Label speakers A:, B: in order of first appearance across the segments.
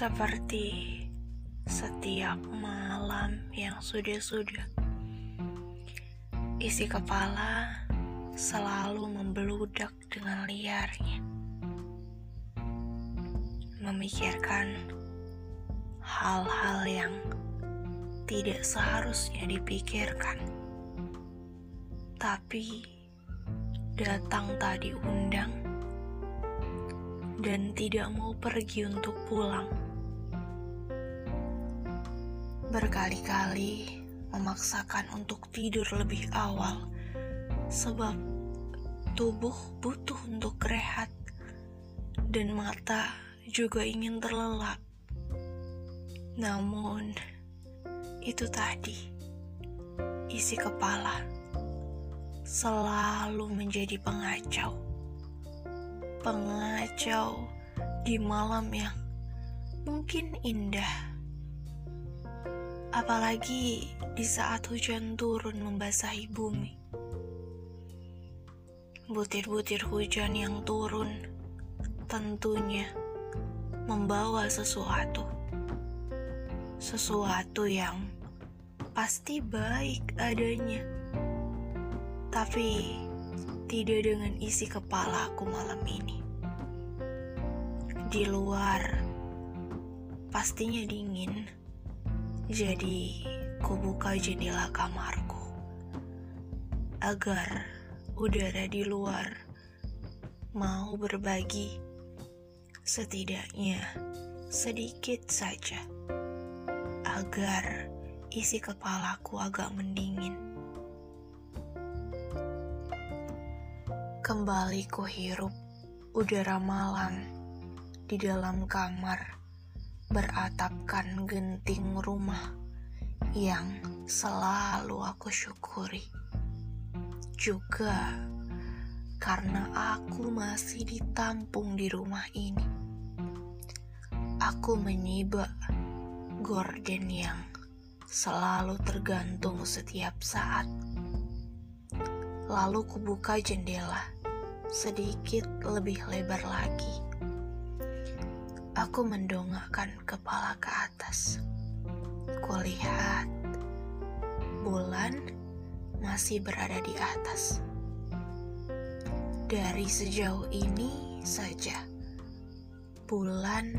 A: Seperti setiap malam yang sudah-sudah, isi kepala selalu membeludak dengan liarnya, memikirkan hal-hal yang tidak seharusnya dipikirkan, tapi datang tadi undang dan tidak mau pergi untuk pulang. Berkali-kali memaksakan untuk tidur lebih awal, sebab tubuh butuh untuk rehat, dan mata juga ingin terlelap. Namun, itu tadi isi kepala selalu menjadi pengacau pengacau di malam yang mungkin indah. Apalagi di saat hujan turun membasahi bumi. Butir-butir hujan yang turun tentunya membawa sesuatu. Sesuatu yang pasti baik adanya. Tapi tidak dengan isi kepala aku malam ini. Di luar, pastinya dingin. Jadi, ku buka jendela kamarku agar udara di luar mau berbagi setidaknya sedikit saja agar isi kepalaku agak mendingin. Kembali ku hirup udara malam di dalam kamar beratapkan genting rumah yang selalu aku syukuri. Juga karena aku masih ditampung di rumah ini. Aku menyibak gorden yang selalu tergantung setiap saat. Lalu kubuka jendela sedikit lebih lebar lagi. Aku mendongakkan kepala ke atas. Kulihat bulan masih berada di atas. Dari sejauh ini saja, bulan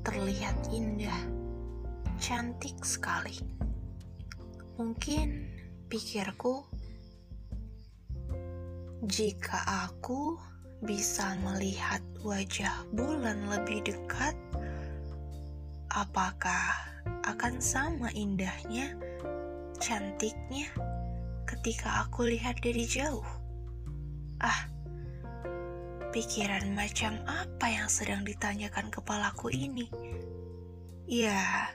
A: terlihat indah, cantik sekali. Mungkin pikirku jika aku bisa melihat wajah bulan lebih dekat, apakah akan sama indahnya, cantiknya ketika aku lihat dari jauh? Ah, pikiran macam apa yang sedang ditanyakan kepalaku ini? Ya,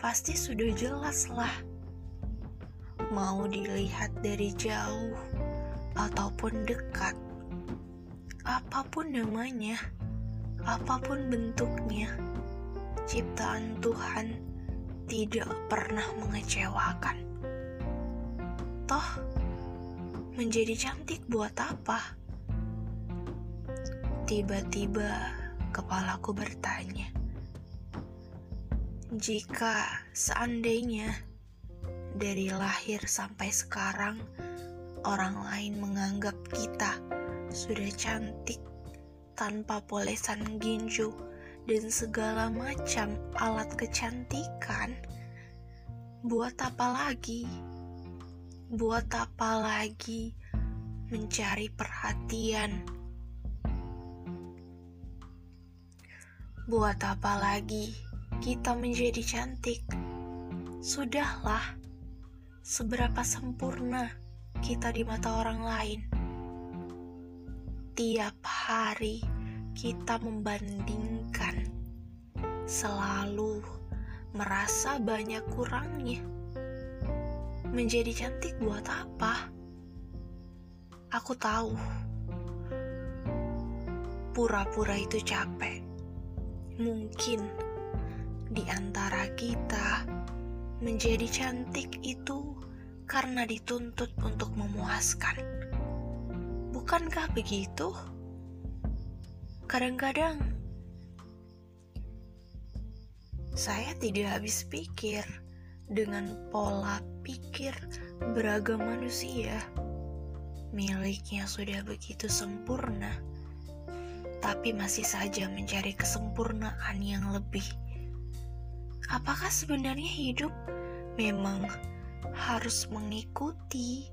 A: pasti sudah jelas lah. Mau dilihat dari jauh ataupun dekat, apa pun namanya, apa pun bentuknya, ciptaan Tuhan tidak pernah mengecewakan. Toh, menjadi cantik buat apa? Tiba-tiba kepalaku bertanya, jika seandainya dari lahir sampai sekarang orang lain menganggap kita sudah cantik tanpa polesan ginju dan segala macam alat kecantikan. Buat apa lagi? Buat apa lagi mencari perhatian? Buat apa lagi kita menjadi cantik? Sudahlah, seberapa sempurna kita di mata orang lain. Tiap hari kita membandingkan, selalu merasa banyak kurangnya. Menjadi cantik buat apa? Aku tahu, pura-pura itu capek. Mungkin di antara kita menjadi cantik itu karena dituntut untuk memuaskan. Bukankah begitu? Kadang-kadang Saya tidak habis pikir dengan pola pikir beragam manusia. Miliknya sudah begitu sempurna, tapi masih saja mencari kesempurnaan yang lebih. Apakah sebenarnya hidup memang harus mengikuti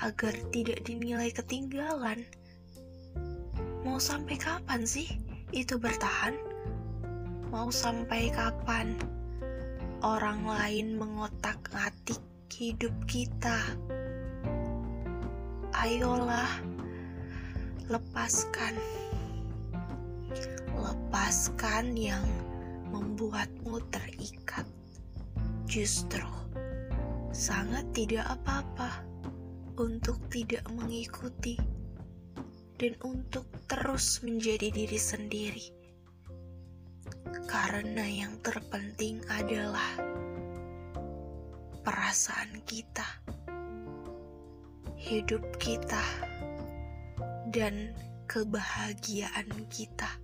A: agar tidak dinilai ketinggalan? Mau sampai kapan sih itu bertahan? Mau sampai kapan orang lain mengotak-atik hidup kita? Ayolah, lepaskan. Lepaskan yang membuatmu terikat. Justru sangat tidak apa-apa untuk tidak mengikuti dan untuk terus menjadi diri sendiri karena yang terpenting adalah perasaan kita, hidup kita, dan kebahagiaan kita.